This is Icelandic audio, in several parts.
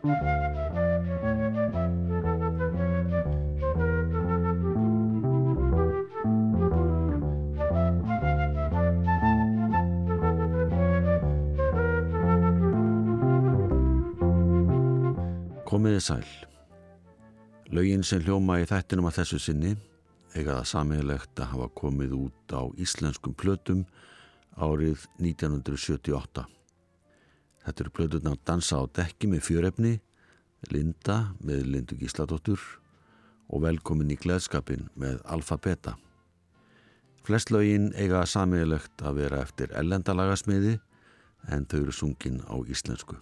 Komiði sæl. Laugin sem hljóma í þættinum að þessu sinni eiga það samíðilegt að hafa komið út á íslenskum plötum árið 1978. Þetta eru plöturna að dansa á dekki með fjörefni, Linda með Lindu Gísladóttur og velkomin í gleðskapin með Alfa Beta. Flest laugin eiga samíðilegt að vera eftir ellendalagasmiði en þau eru sungin á íslensku.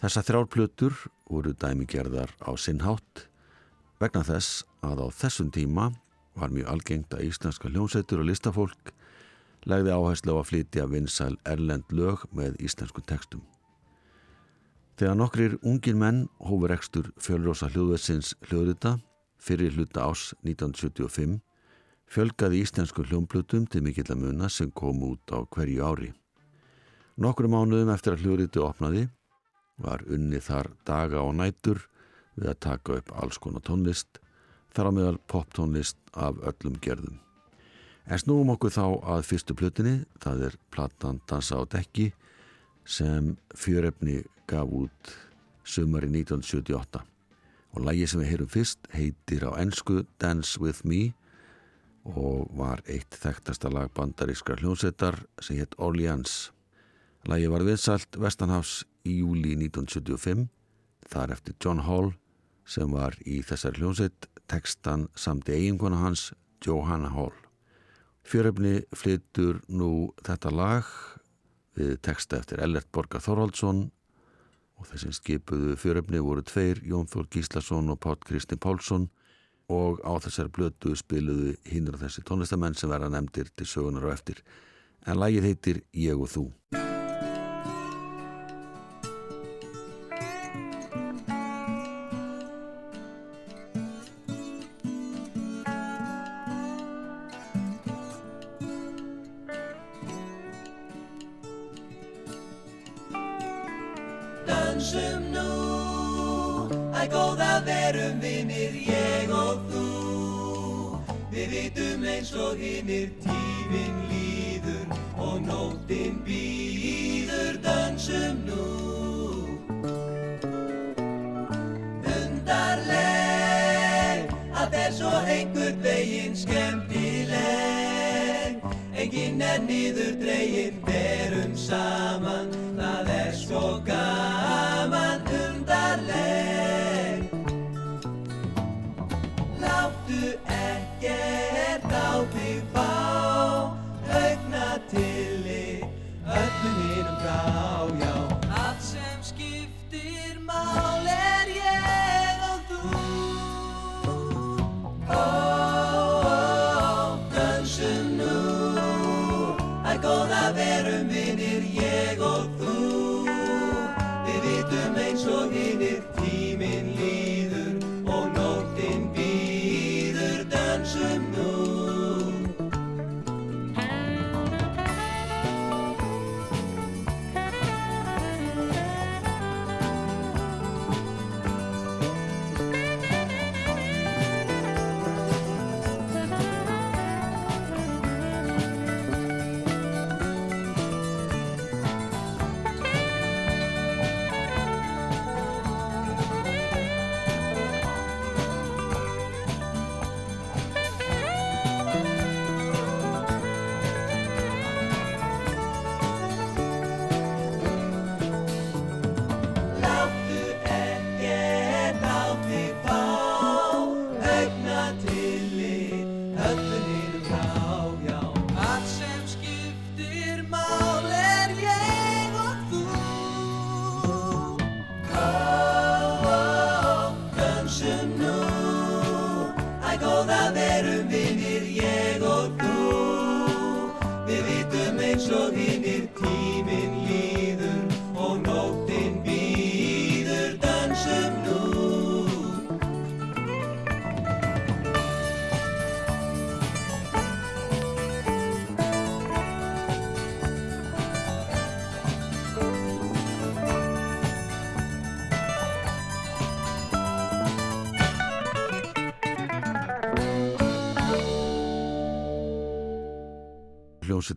Þessar þrjárplötur voru dæmigerðar á sinnhátt vegna þess að á þessum tíma var mjög algengt að íslenska hljómsveitur og listafólk legði áherslu á að flytja vinsæl erlend lög með íslensku textum. Þegar nokkrir ungir menn hófur ekstur fjölrosa hljóðvetsins hljóðrita fyrir hluta ás 1975 fjölgaði íslensku hljómplutum til mikill að muna sem kom út á hverju ári. Nokkru mánuðum eftir að hljóðriti opnaði var unni þar daga og nætur við að taka upp alls konar tónlist, þar á meðal poptónlist af öllum gerðum. En snúum okkur þá að fyrstu plötinni, það er platan Dansa á dekki sem fjörefni gaf út sumari 1978 og lægi sem við heyrum fyrst heitir á ennsku Dance With Me og var eitt þekktasta lag bandarískar hljónsettar sem hétt Orleans. Lægi var viðsalt Vestanhafs í júli 1975 þar eftir John Hall sem var í þessar hljómsveit tekstan samt í eiginkona hans Johanna Hall. Fjöröfni flyttur nú þetta lag við teksta eftir Ellert Borga Þorvaldsson og þessum skipuðu fjöröfni voru tveir Jón Þór Gíslason og Pátt Kristi Pálsson og á þessar blötu spiluðu hinnur þessi tónlistamenn sem verða nefndir til sögunar og eftir en lagið heitir Ég og þú.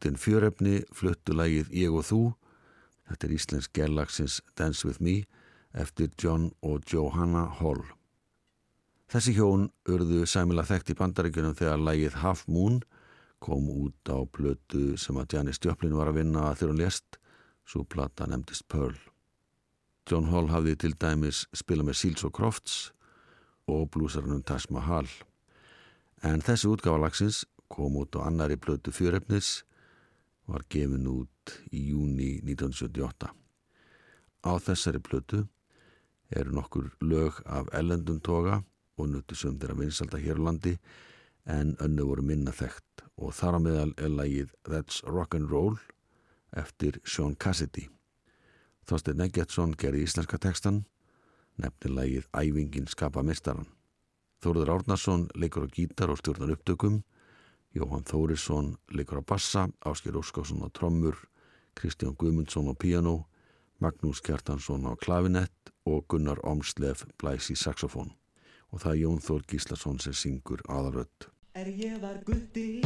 Hljómsettin fjörefni fluttu lægið Ég og þú, þetta er íslensk gerlagsins Dance With Me eftir John og Johanna Hall. Þessi hjón urðu sæmila þekkt í bandaríkunum þegar lægið Half Moon kom út á blötu sem að Janis Joplin var að vinna að þegar hún lést, svo plata nefndist Pearl. John Hall hafði til dæmis spila með Seals og Crofts og blúsarnum Taj Mahal. En þessi útgáfalagsins kom út á annari blötu fjörefnis, var gefin út í júni 1978. Á þessari blötu eru nokkur lög af ellendun toga og nuttu söm þeirra vinsalda hér á landi en önnu voru minna þekkt og þar á meðal er lagið That's Rock'n'Roll eftir Sean Cassidy. Þorstein Eggertsson gerði íslenska tekstan, nefnir lægið Ævingin skapa mistaran. Þóruður Árnarsson leikur á gítar og stjórnar upptökum, Jóhann Þórisson leikur á bassa, Ásker Óskásson á trommur, Kristján Guðmundsson á piano, Magnús Kjartansson á klavinett og Gunnar Omslef blæs í saxofón. Og það er Jón Þór Gíslason sem syngur aðarödd. Er ég var gutti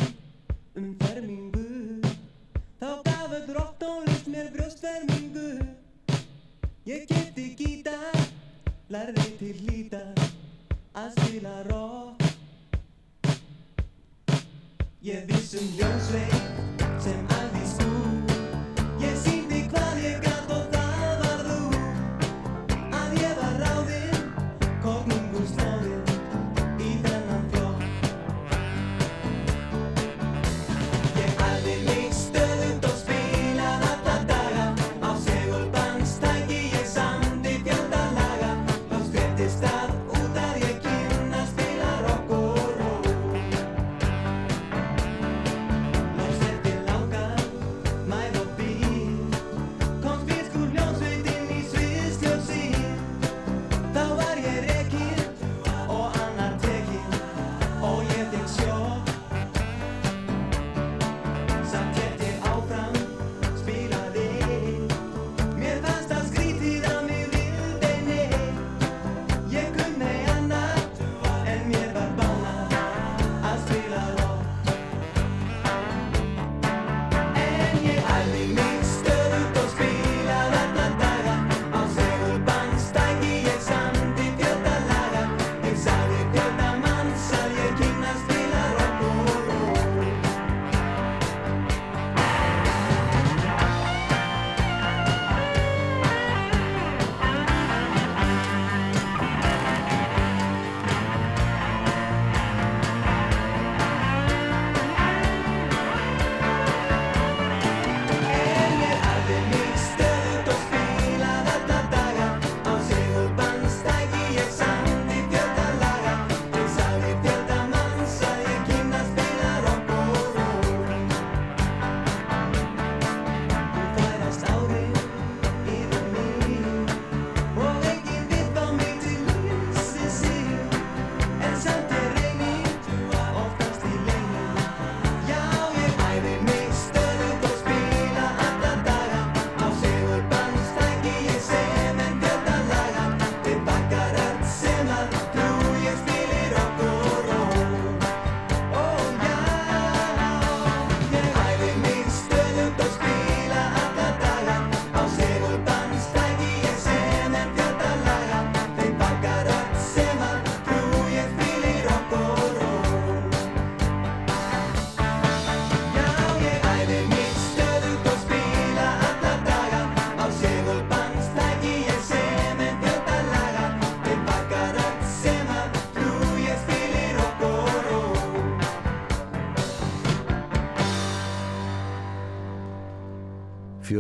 um fermingu, þá gafur dróttónlist mér brjóstfermingu. Ég geti gítar, lærði til hlítar að spila rock Ég vissum hljómsveit sem að því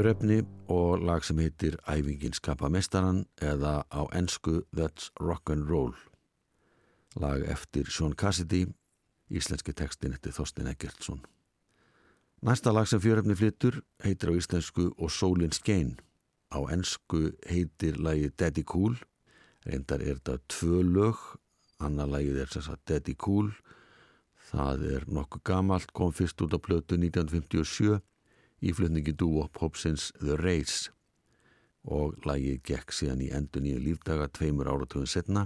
Fjörefni og lag sem heitir Æfingin skapa mestaran eða á ennsku That's Rock'n'Roll. Lag eftir Sean Cassidy, íslenski tekstin eftir Þorstein Eggertsson. Næsta lag sem fjörefni flyttur heitir á íslensku Og sólinn skein. Á ennsku heitir lagi Daddy Cool. Reyndar er þetta tvö lög, annar lagið er þess að Daddy Cool. Það er nokkuð gamalt, kom fyrst út á plötu 1957 í flutningi dúop Hopsins The Race og lagið gekk síðan í endur nýju lífdaga tveimur áratöfum setna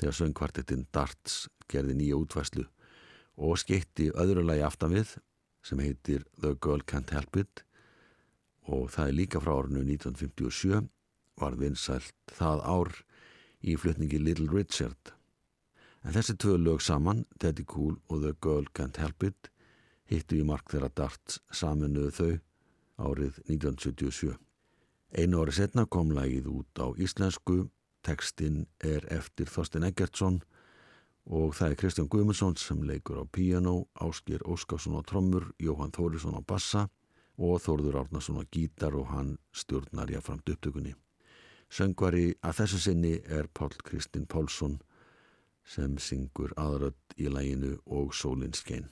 þegar söngkvartetinn Darts gerði nýja útvæslu og skeitti öðru lagi aftan við sem heitir The Girl Can't Help It og það er líka frá árinu 1957 var vinsælt það ár í flutningi Little Richard. En þessi tvö lög saman, Teddy Cool og The Girl Can't Help It, hittu í mark þeirra darts saminuðu þau árið 1977. Einu ári setna kom lagið út á íslensku, tekstinn er eftir Þorstein Eggertsson og það er Kristján Guðmundsson sem leikur á piano, Áskir Óskarsson á trommur, Jóhann Þórisson á bassa og Þórður Árnarsson á gítar og hann stjórnar jáframt upptökunni. Söngvari að þessu sinni er Pál Kristinn Pálsson sem syngur aðrödd í læginu og sólinn skein.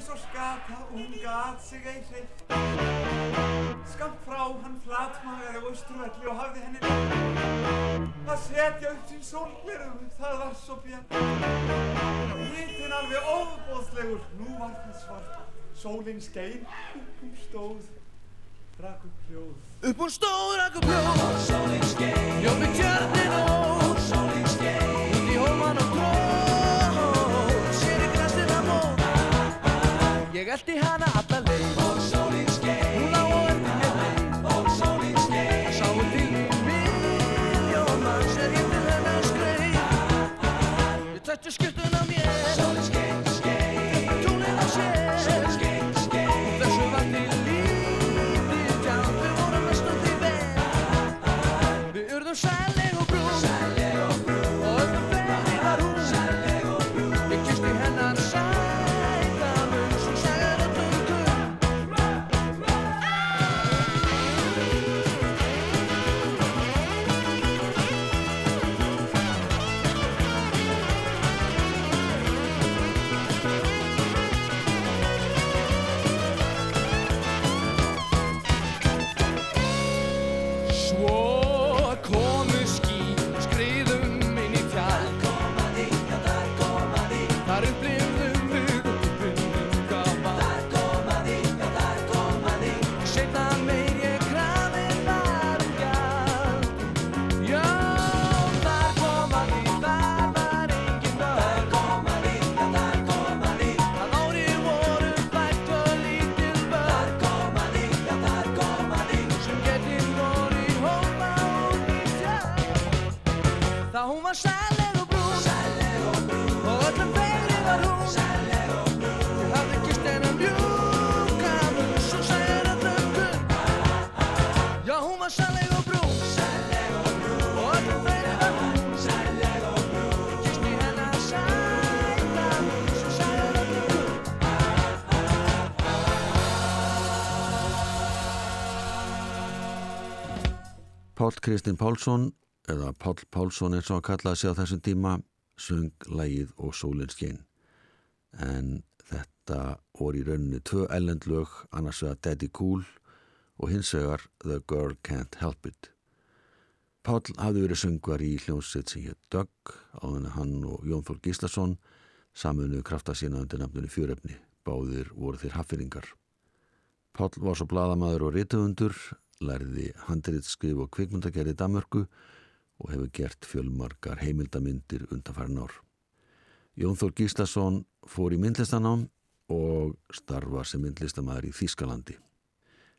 Eins og skata, hún gat sig ei hreitt. Skamt frá hann flatmagaði austurvelli og hafði henni að setja upp sín sólglerum, það var svo bjart. Hítinn alveg óbóðslegur, nú var það svart. Sólinn skein, upp hún stóð, upp hljóð. Upp úr stóra gubljóð Sólinn skein Jómi tjörnin og Ég eldi Kristinn Pálsson eða Pál Pálsson eins og hann kallaði sig á þessum tíma söng lægið og sólinn skein. En þetta voru í rauninni tvö ellendlög annars vegar Daddy Cool og hins vegar The Girl Can't Help It. Pál hafði verið söngvar í hljómsveit sem hétt Doug áðan hann og Jón Þór Gíslason saminuðu krafta sína undir nafnunni fjörefni. Báðir voru þeir haffiringar Pál var svo bladamaður og rituðundur lærði handritskrif og kvikmyndagerði í Danmörku og hefur gert fjölmarkar heimildamindir undanfærin ár. Jón Þór Gíslason fór í myndlistanám og starfa sem myndlistamæður í Þískalandi.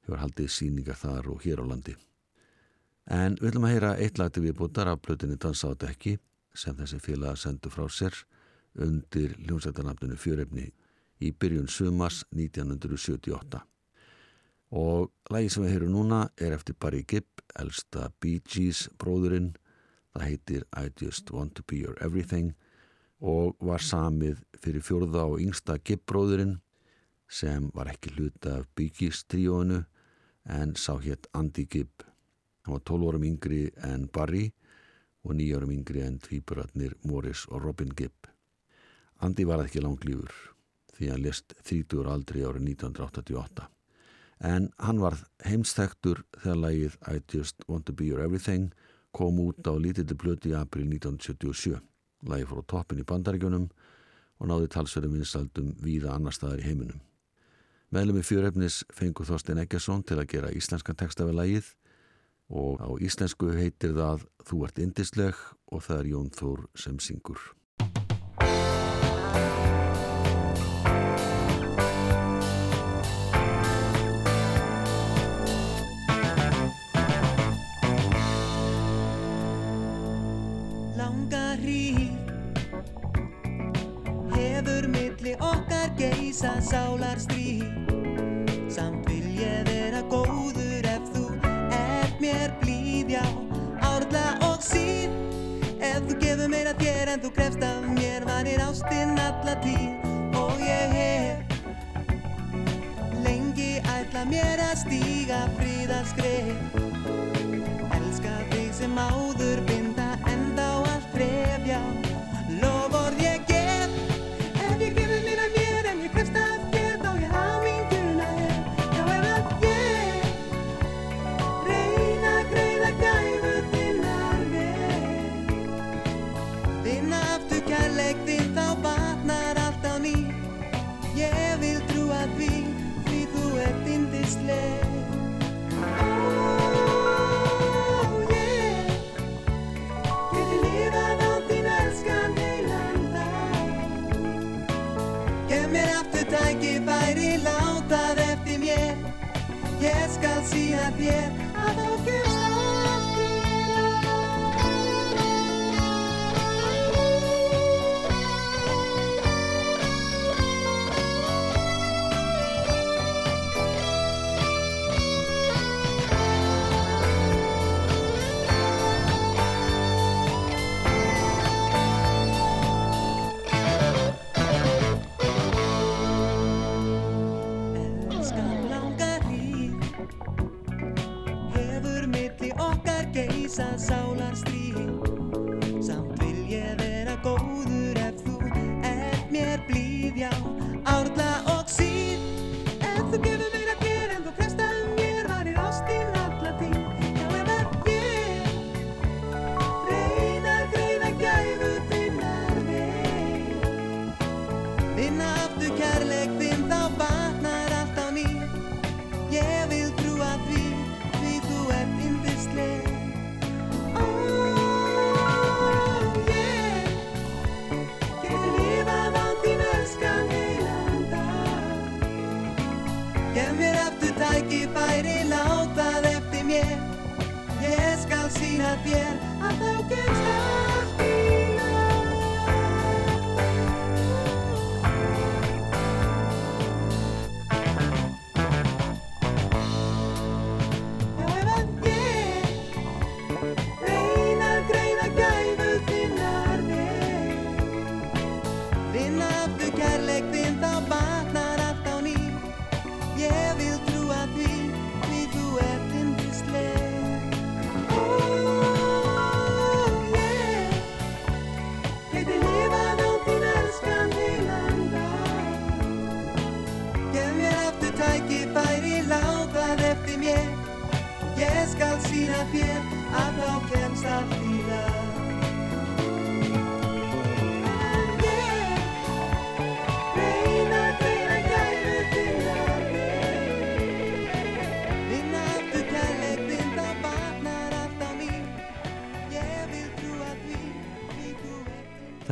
Hefur haldið síningar þar og hér á landi. En við ætlum að heyra eitt lagti viðbútar af plötinni Dansa á dekki sem þessi félag sendu frá sér undir hljómsættanafninu fjörefni í byrjun sumars 1978. Og lagi sem við heyrum núna er eftir Barry Gibb, elsta Bee Gees bróðurinn. Það heitir I Just Want To Be Your Everything og var samið fyrir fjórða og yngsta Gibb bróðurinn sem var ekki hluta af Bee Gees tríóinu en sá hétt Andy Gibb. Hann var 12 árum yngri en Barry og 9 árum yngri en tvíburatnir Morris og Robin Gibb. Andy var ekki langlífur því hann lest 30 aldri árið 1988 en hann var heimstæktur þegar lagið I Just Want To Be Your Everything kom út á lítilli blötu í april 1977. Lagið fór á toppin í bandaríkjunum og náði talsverðum vinsaldum víða annar staðar í heiminum. Meðlum í fjörefnis fengur Þorstein Eggerson til að gera íslenskan texta við lagið og á íslensku heitir það Þú ert indisleg og það er Jón Þór sem syngur. Geisa sálar stríð Samt vil ég vera góður ef þú ert mér blíð Já, árla og síð Ef þú gefur meira þér en þú krefst af mér Varir ástinn alla tíð. Og ég hef Lengi ætla mér að stíga fríðaskref Elska þig sem áður binda Ég skal sína þér að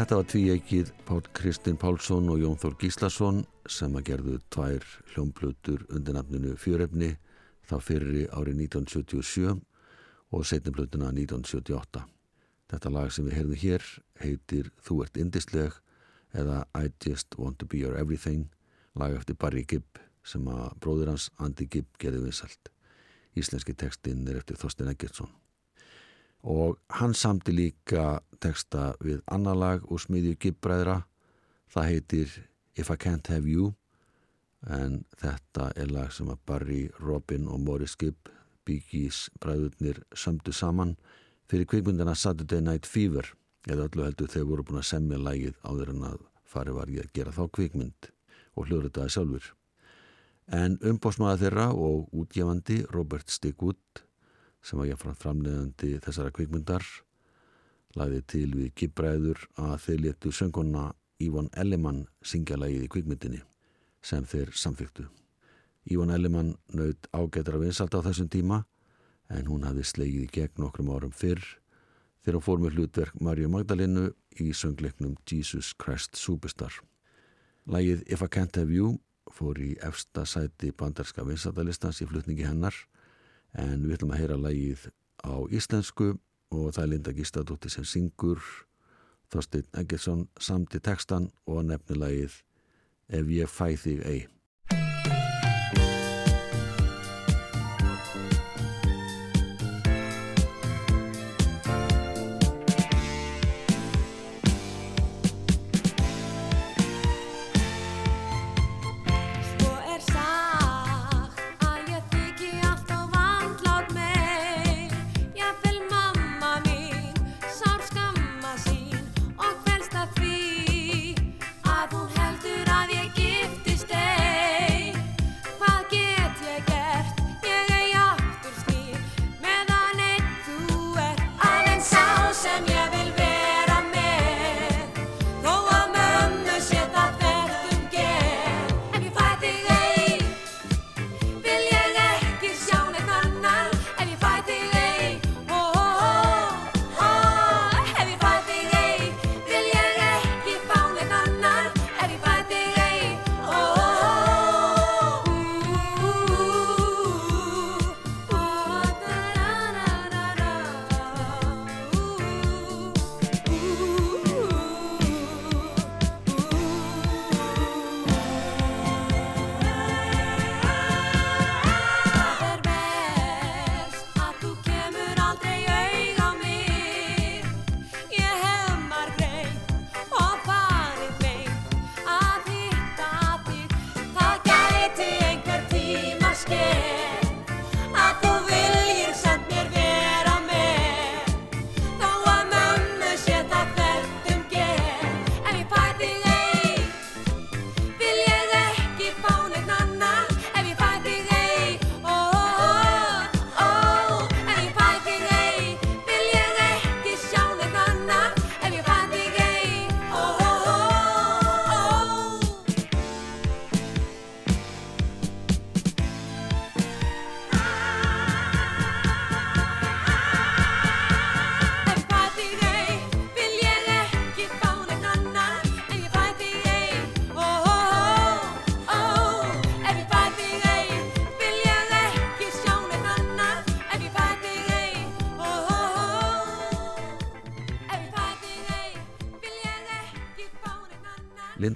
Þetta var tvíegið Pál Kristinn Pálsson og Jón Þór Gíslason sem að gerðu tvær hljómblutur undir nafninu Fjörefni þá fyrri árið 1977 og setniblutuna 1978. Þetta lag sem við heyrðum hér heitir Þú ert indisleg eða I just want to be your everything lag eftir Barry Gibb sem að bróður hans Andy Gibb gerði vinsalt. Íslenski tekstinn er eftir Þorstein Eggertsson og hann samti líka teksta við annar lag úr smiðju Gibbræðra. Það heitir If I Can't Have You en þetta er lag sem að Barry, Robin og Morris Gibb Gees bræðurnir sömdu saman fyrir kvikmyndina Saturday Night Fever eða öllu heldur þeir voru búin að semja lagið áður en að fari var ég að gera þá kvikmynd og hljóðritaði sjálfur. En umbósmaða þeirra og útgefandi Robert Stigwood sem var jáfnframt framleiðandi þessara kvikmyndar lagði til við gibbræður að þeir letu sönguna Ívon Ellimann syngja lagið í kvikmyndinni sem þeir samþyktu. Ívon Ellimann naut ágættra vinsalt á þessum tíma en hún hafði slegið í gegn nokkrum árum fyrr þegar hún fór með hlutverk Marju Magdalenu í söngleiknum Jesus Christ Superstar. Lagið If I Can't Have You fór í efsta sæti bandarska vinsaltalistans í flutningi hennar en við ætlum að heyra lagið á íslensku og það er Linda Gístadóttir sem syngur Þorstein Eggertsson samti textan og nefnilagið Ef ég fæ þig ei.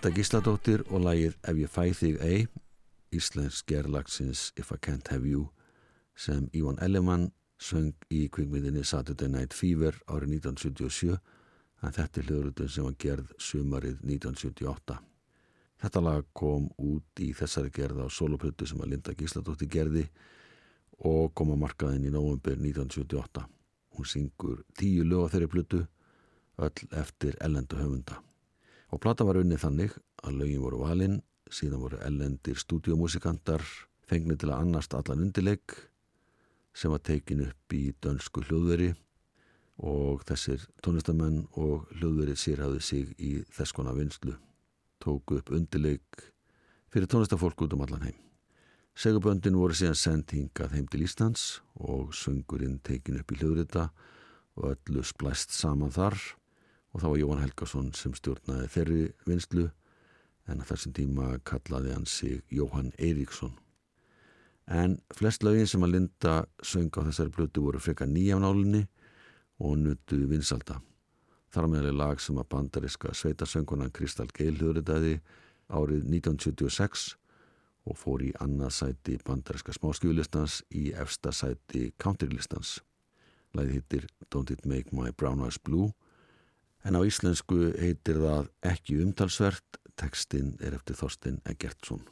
Linda Gísladóttir og lagið Ef ég fæ þig ei, Íslensk gerlagsins If I Can't Have You, sem Ívan Ellemann söng í kvikmyndinni Saturday Night Fever árið 1977, en þetta er hljóðrutun sem var gerð sumarið 1978. Þetta lag kom út í þessari gerð á soloplötu sem að Linda Gísladóttir gerði og kom á markaðin í november 1978. Hún syngur tíu lög á þeirri plötu, öll eftir ellendu höfunda. Og plata var unnið þannig að lögin voru valinn, síðan voru ellendir stúdiómusikantar fengnir til að annast allan undirleik sem var tekin upp í dönsku hljóðveri og þessir tónlistamenn og hljóðveri sérhæðu sig í þess konar vinslu, tóku upp undirleik fyrir tónlistafólk út um allan heim. Seguböndin voru síðan sendt hingað heim til Íslands og sungurinn tekin upp í hljóðrita og öllu splæst saman þar og þá var Jóhann Helgason sem stjórnaði þeirri vinslu en að þessum tíma kallaði hann sig Jóhann Eiríksson. En flest lögin sem að Linda söng á þessari blötu voru frekar nýjafnálinni og nutu vinsalda. Þar meðal er lag sem að bandariska sveitasöngunan Kristal Geil hljóðritaði árið 1976 og fór í annað sæti bandariska smáskjúlistans í efsta sæti countrylistans. Læði hittir Don't It Make My Brown Eyes Blue en á íslensku heitir það ekki umtalsvert, tekstinn er eftir Þorstein Eggertsson.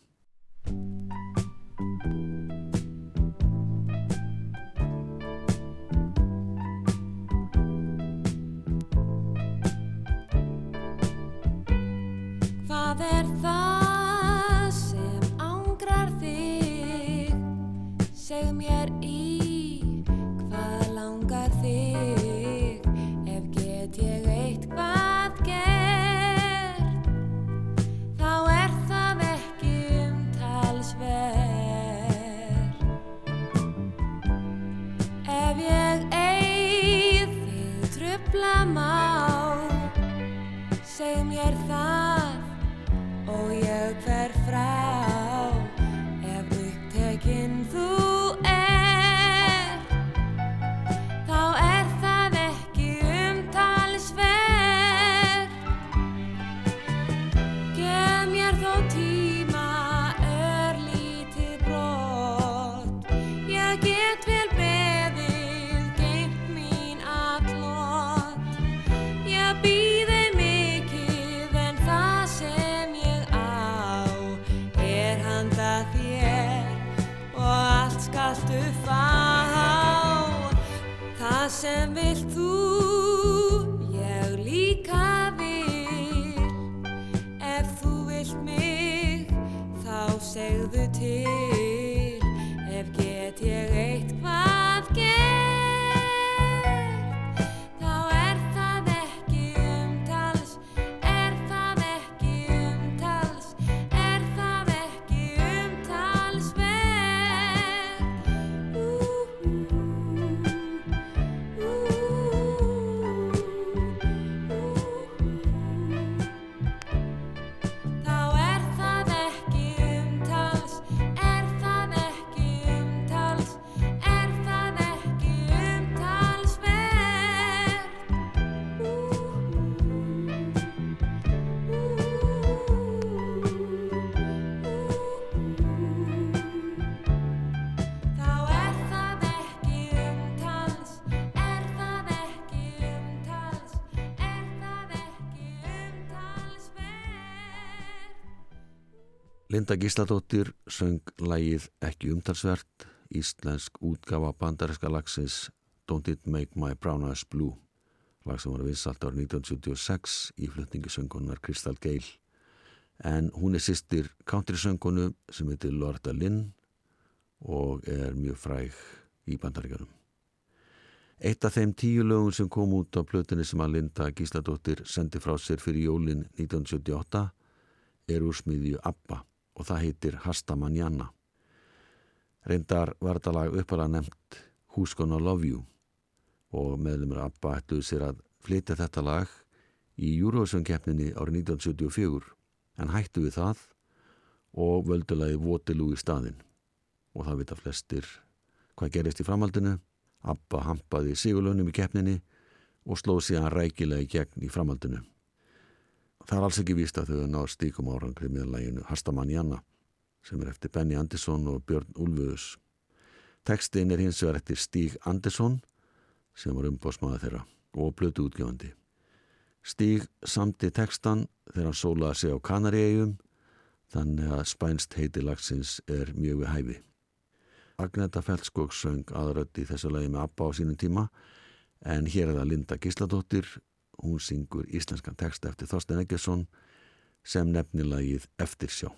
Linda Gísladóttir söng lægið ekki umtalsvert, íslensk útgafa bandarinska lagsins Don't It Make My Brown Eyes Blue, lag sem var vinsalt árið 1976 í flutningisöngunar Crystal Gale. En hún er sýstir countrysöngunu sem heitir Lorda Lynn og er mjög fræg í bandaríkjarum. Eitt af þeim tíu lögum sem kom út á plötunni sem að Linda Gísladóttir sendi frá sér fyrir jólin 1978 er úr smiðju ABBA og það heitir Hasta Manjana. Reyndar var þetta lag uppalega nefnt Who's Gonna Love You og meðlumur ABBA ætluðu sér að flytja þetta lag í Eurovision-keppninni árið 1974 en hættu við það og völdulagi Waterloo í staðinn og það vita flestir hvað gerist í framhaldinu. ABBA hampaði sigurlaunum í keppninni og slóð síðan rækilega í gegn í framhaldinu. Það er alls ekki víst að þau náðu stíkum árangri með læginu Hastamanjana sem er eftir Benny Andersson og Björn Úlföðus. Tekstin er hins vegar eftir Stíg Andersson sem var umbóðsmaður þeirra og blötu útgefandi. Stíg samti tekstan þegar hann sólaði sig á Kanaríegjum þannig að spænst heiti lagsins er mjög við hæfi. Agneta Feldskog söng aðrödd í þessu lagi með Abba á sínum tíma en hér er það Linda Gísladóttir hún syngur íslenskan text eftir Þorstein Eggesson sem nefnir lagið Eftirsjá.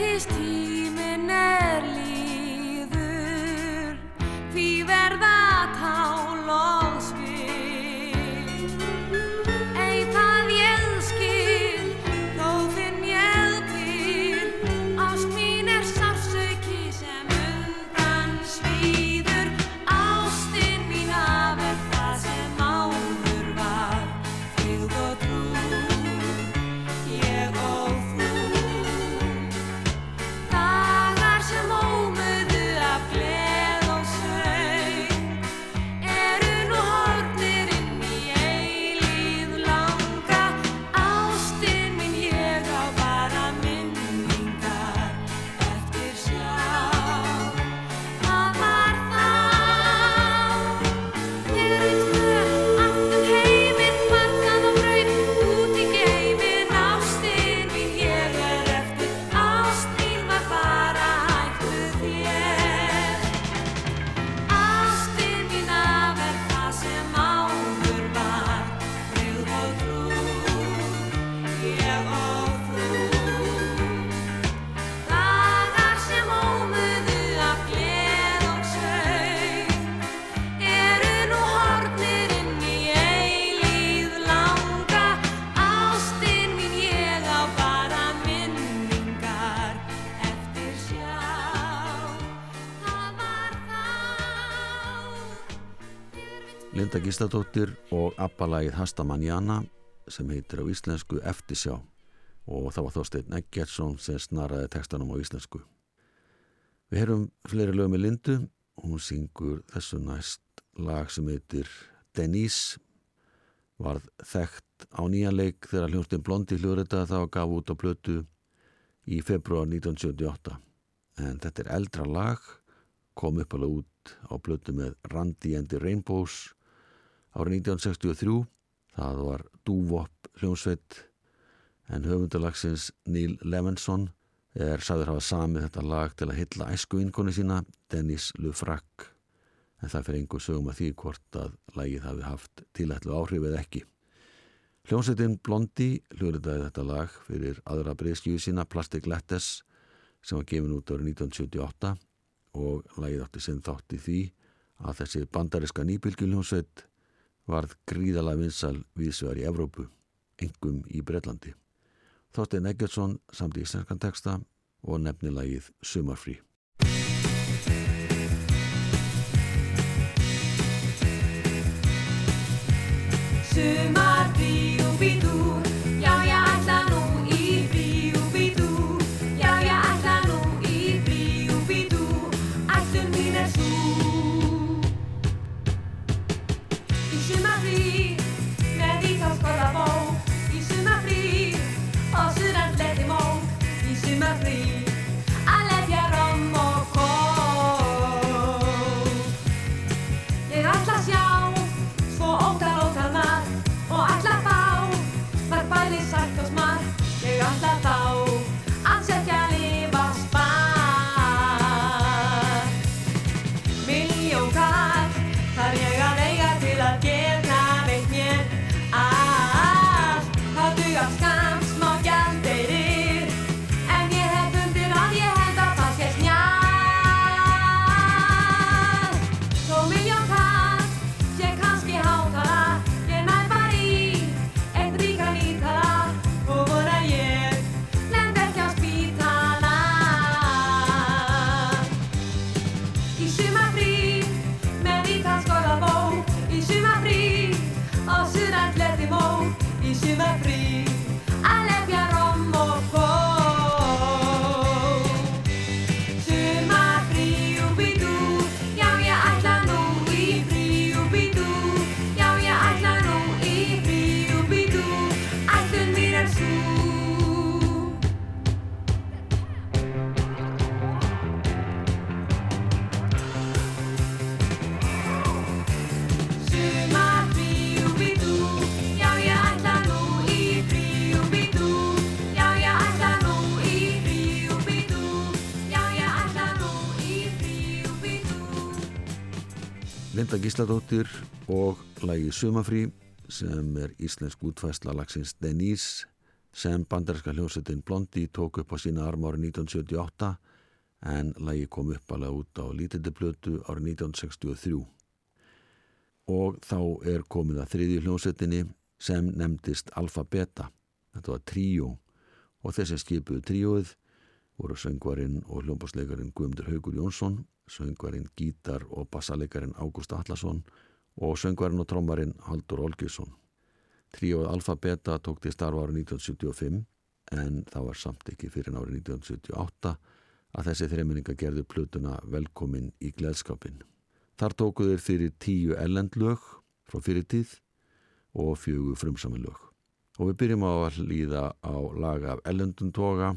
Breytist Linda Gísladóttir og Abbalagið Hasta Manjana sem heitir á íslensku Eftirsjá. Og það var Þorsteinn Eggertsson sem snaraði textanum á íslensku. Við heyrum fleiri lög með Lindu. Hún syngur þessu næst lag sem heitir Denise. Varð þekkt á nýjanleik þegar hljómsdyn Blondi hljóðrita þá gaf út á blötu í februar 1978 en þetta er eldra lag kom upp alveg út á blötu með Randy and the Rainbows árið 1963 það var Dúvop hljómsveit en höfundalagsins Neil Levinson er sagður hafa samið þetta lag til að hylla æsku vinkonu sína Dennis Lufrak en það fyrir einhver sögum að því hvort að lagið hafi haft tilætlu áhrif eða ekki. Hljómsveitin Blondi hljóðritaði þetta lag fyrir aðra breyskjúi sína Plastic Letters sem var gefin út árið 1978 og lagið átti sinn þátt í því að þessi bandariska nýbylgjuljónsveit varð gríðalega vinsal viðsvegar í Evrópu, engum í Breitlandi. Þorstein Eggertsson samt í íslenskan texta og nefni lagið Sumarfrí. Gísladóttir og lagi Sumafrí sem er íslensk útfæsla lagsins Denise sem bandarinska hljómsveitin Blondi tók upp á sína arm árið 1978 en lagi kom upp alveg út á lítildiblötu árið 1963 og þá er komið að þriðju hljómsveitinni sem nefndist Alfa Beta. Þetta var tríó og þessi skipuðu tríóið voru söngvarinn og hljómbásleikarin Guðmundur Haugur Jónsson, söngvarinn gítar og bassaleikarin Ágúst Allarsson og söngvarinn og trommarinn Haldur Olgjusson. Tríóið Alfa Beta tók til starfa árið 1975 en það var samt ekki fyrir árið 1978 að þessi þreiminninga gerðu plötuna velkomin í gleðskapin. Þar tóku þeir fyrir tíu ellendlög frá fyrirtíð og fjögur frumsami lög. Og við byrjum á að líða á laga af ellendun toga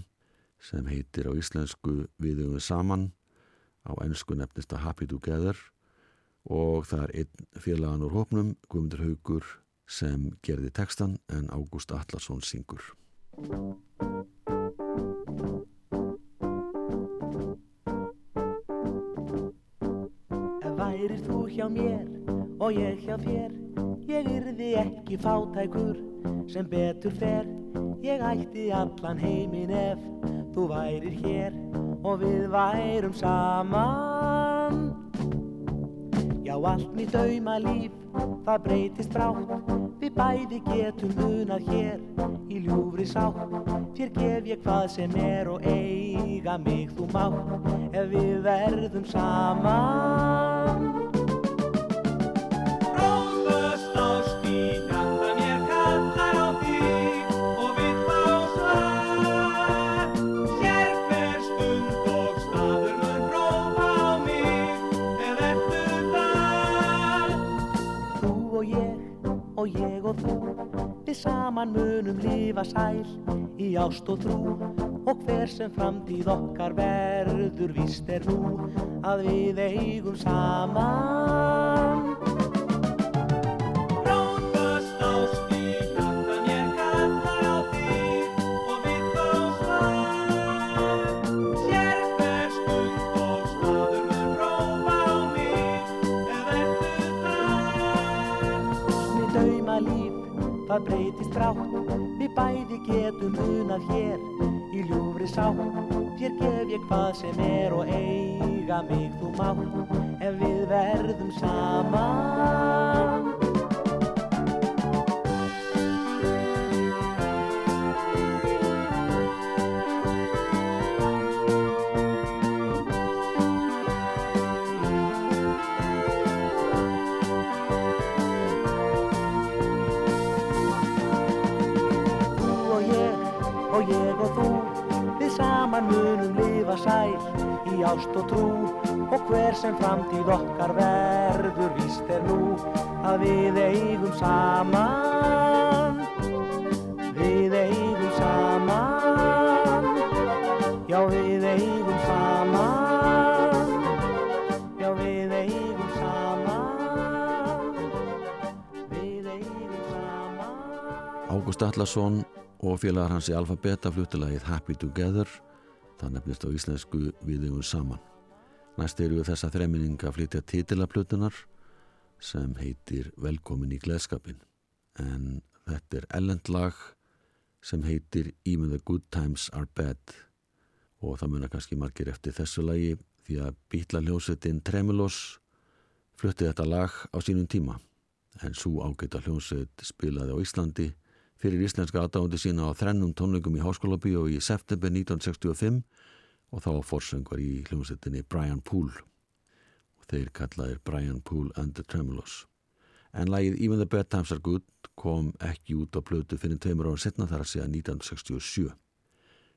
sem heitir á íslensku Viðugum saman á ennsku nefnist að Happy Together og það er einn félagan úr hópnum, Guðmundur Haugur sem gerði textan en Ágúst Allarsson syngur. Værir þú hjá mér og ég hjá þér? Ég yrði ekki fátækur sem betur fer. Ég ætti allan heiminn ef þú værir hér Og við værum saman. Já, allt mitt dauma líf, það breytist brátt. Við bæði getum munað hér í ljúfri sátt. Þér gef ég hvað sem er og eiga mig þú mátt. Ef við verðum saman saman munum lifa sæl í ást og trú. Og hver sem framtíð okkar verður víst er nú að við eigum saman það breytist rátt Við bæði getum munað hér í ljúfri sátt. Þér gef ég hvað sem er og eiga mig þú mátt. Ef við verðum saman Ágúst Allarsson og félagar hans í Alphabeta fluttilagið Happy Together. Það nefnist á íslensku við eigum saman. Næst eru við þessa þreminninga að flytja titilaplutunar sem heitir Velkomin í gleðskapin en þetta er ellendlag sem heitir Even the good times are bad. Og það muna kannski margir eftir þessu lagi því að býtla hljómsveitin Tremulos flutti þetta lag á sínum tíma. En svo ágæta hljómsveit spilaði á Íslandi fyrir íslenska aðdáðandi sína á þrennum tónleikum í Háskólabíó í september 1965 og þá var forsöngar í hljómsveitinni Brian Poole. Og þeir kallaðir Brian Poole and the Tremulos en lagið Even the Bad Times Are Good kom ekki út á plötu fyrir tveimur ára setna þar að segja 1967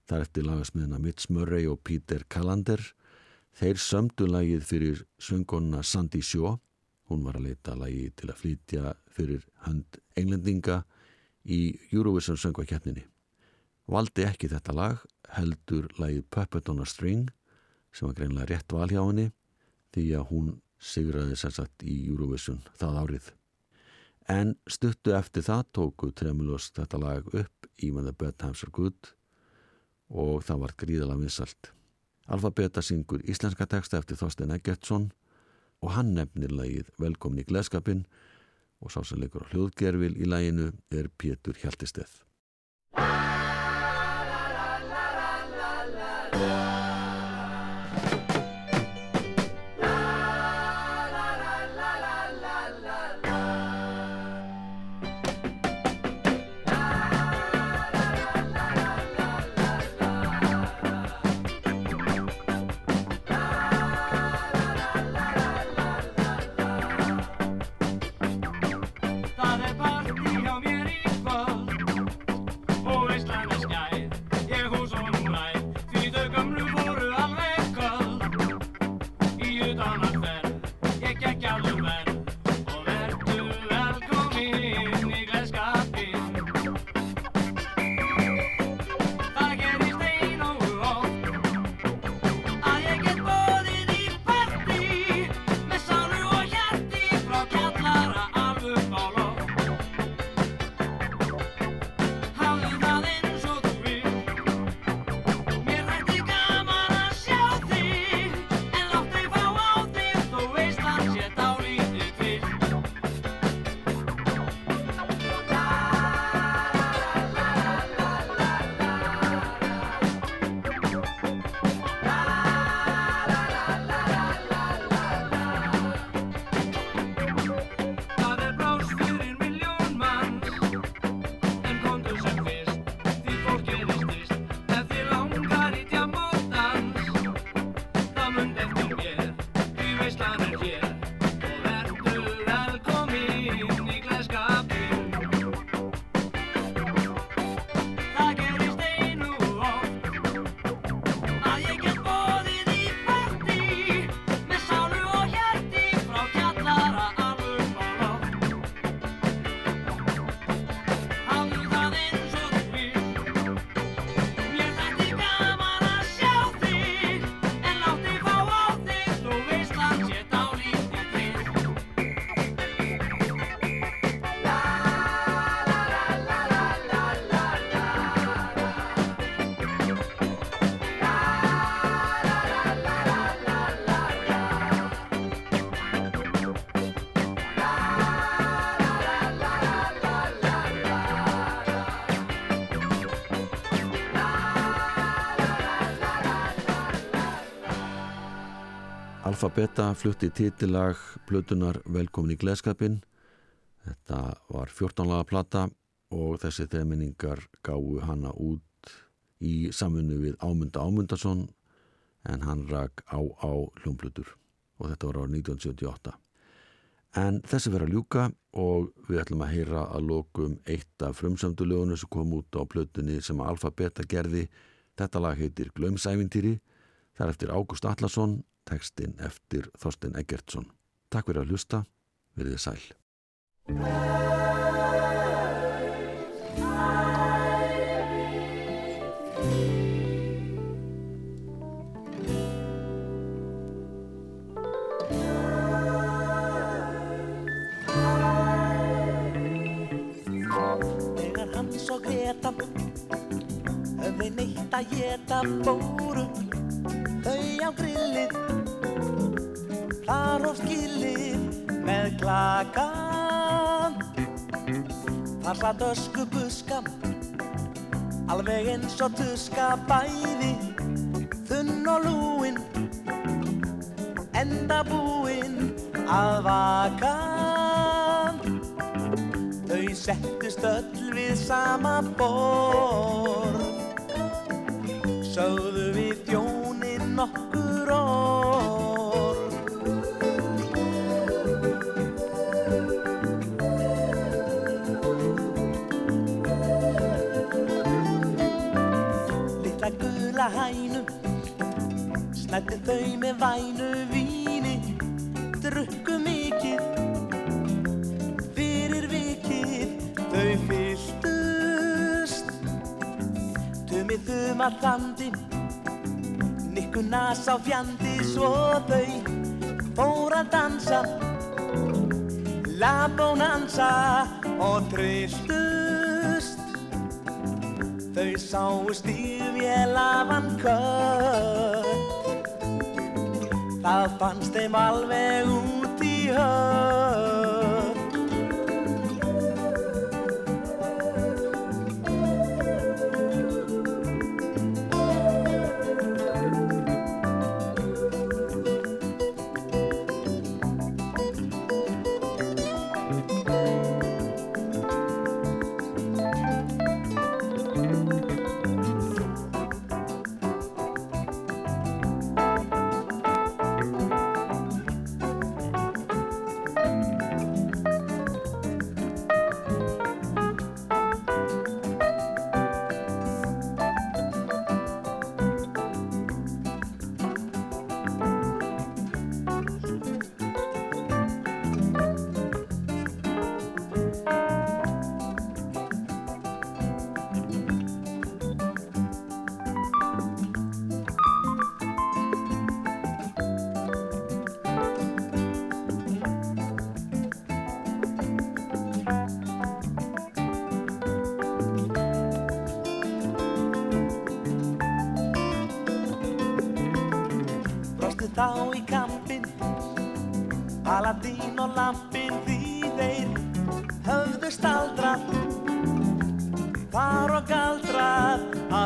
þar eftir lagasmiðina Mitch Murray og Peter Callander þeir sömdu lagið fyrir söngonna Sandy Shaw. Hún var að leita lagi til að flytja fyrir hönd englendinga í Eurovision söngvakeppninni. Valdi ekki þetta lag, heldur lagið Puppet on a String sem var greinlega rétt val hjá henni því að hún sigraði sér satt í Eurovision það árið. En stuttu eftir það tóku Tremulos þetta lag upp Even the Bad Times Are Good og það var gríðalega vinsalt. Alfabeta syngur íslenska texta eftir Þorstein Eggertsson og hann nefnir lagið Velkomin í gleðskapin og sá sem leikur á hljóðgerfil í læginu er Pétur Hjaltisteð. Alfa Beta flutti titilag Plötunar Velkomin í Gleðskapin. Þetta var 14 laga plata og þessi þeminningar gáu hana út í samfunnu við Ámunda Ámundason en hann rak á á hljómblutur og þetta var árið 1978. En þessi verið að ljúka og við ætlum að heyra að lokum eitt af frumsöndulögunum sem kom út á plötunni sem Alfa Beta gerði. Þetta lag heitir Glömsævintýri, það er eftir Ágúst Allarsson, tekstinn eftir Þorstein Eggertsson. Takk fyrir að hlusta, verið sæl. Höfði neitt að geta fóru þau á grillið með klakan þar satt ösku buska alveg eins og tuska bæði þunn og lúin enda búin að vaka. Þau settust öll við sama borð Snætti þau með vænu víni Drukku mikið. Fyrir vikið þau fylltust. Tumi þuma þandi Nikku nas á fjandi. Svo þau fór að dansa La bonanza og trilltust Þau sáust í vélavan kött Það fannst þeim alveg út í höfn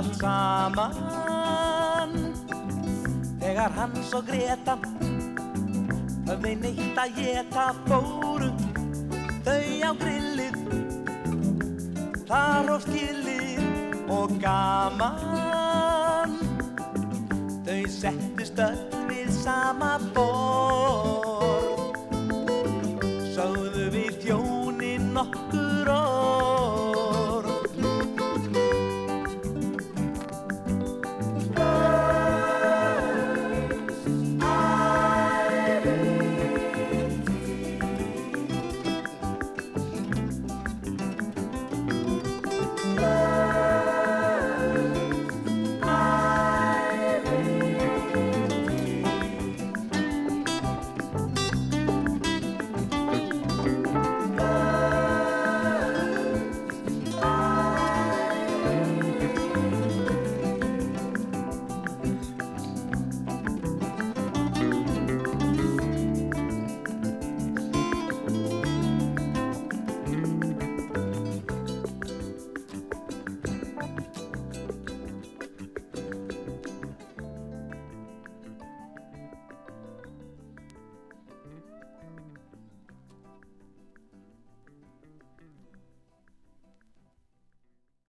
allt saman Þegar Hans og Greta höfði neitt að geta fóru Þau á grillið, þar og skilið og gaman. Þau settist öll við sama bor Sáðu við þjóni nokkur og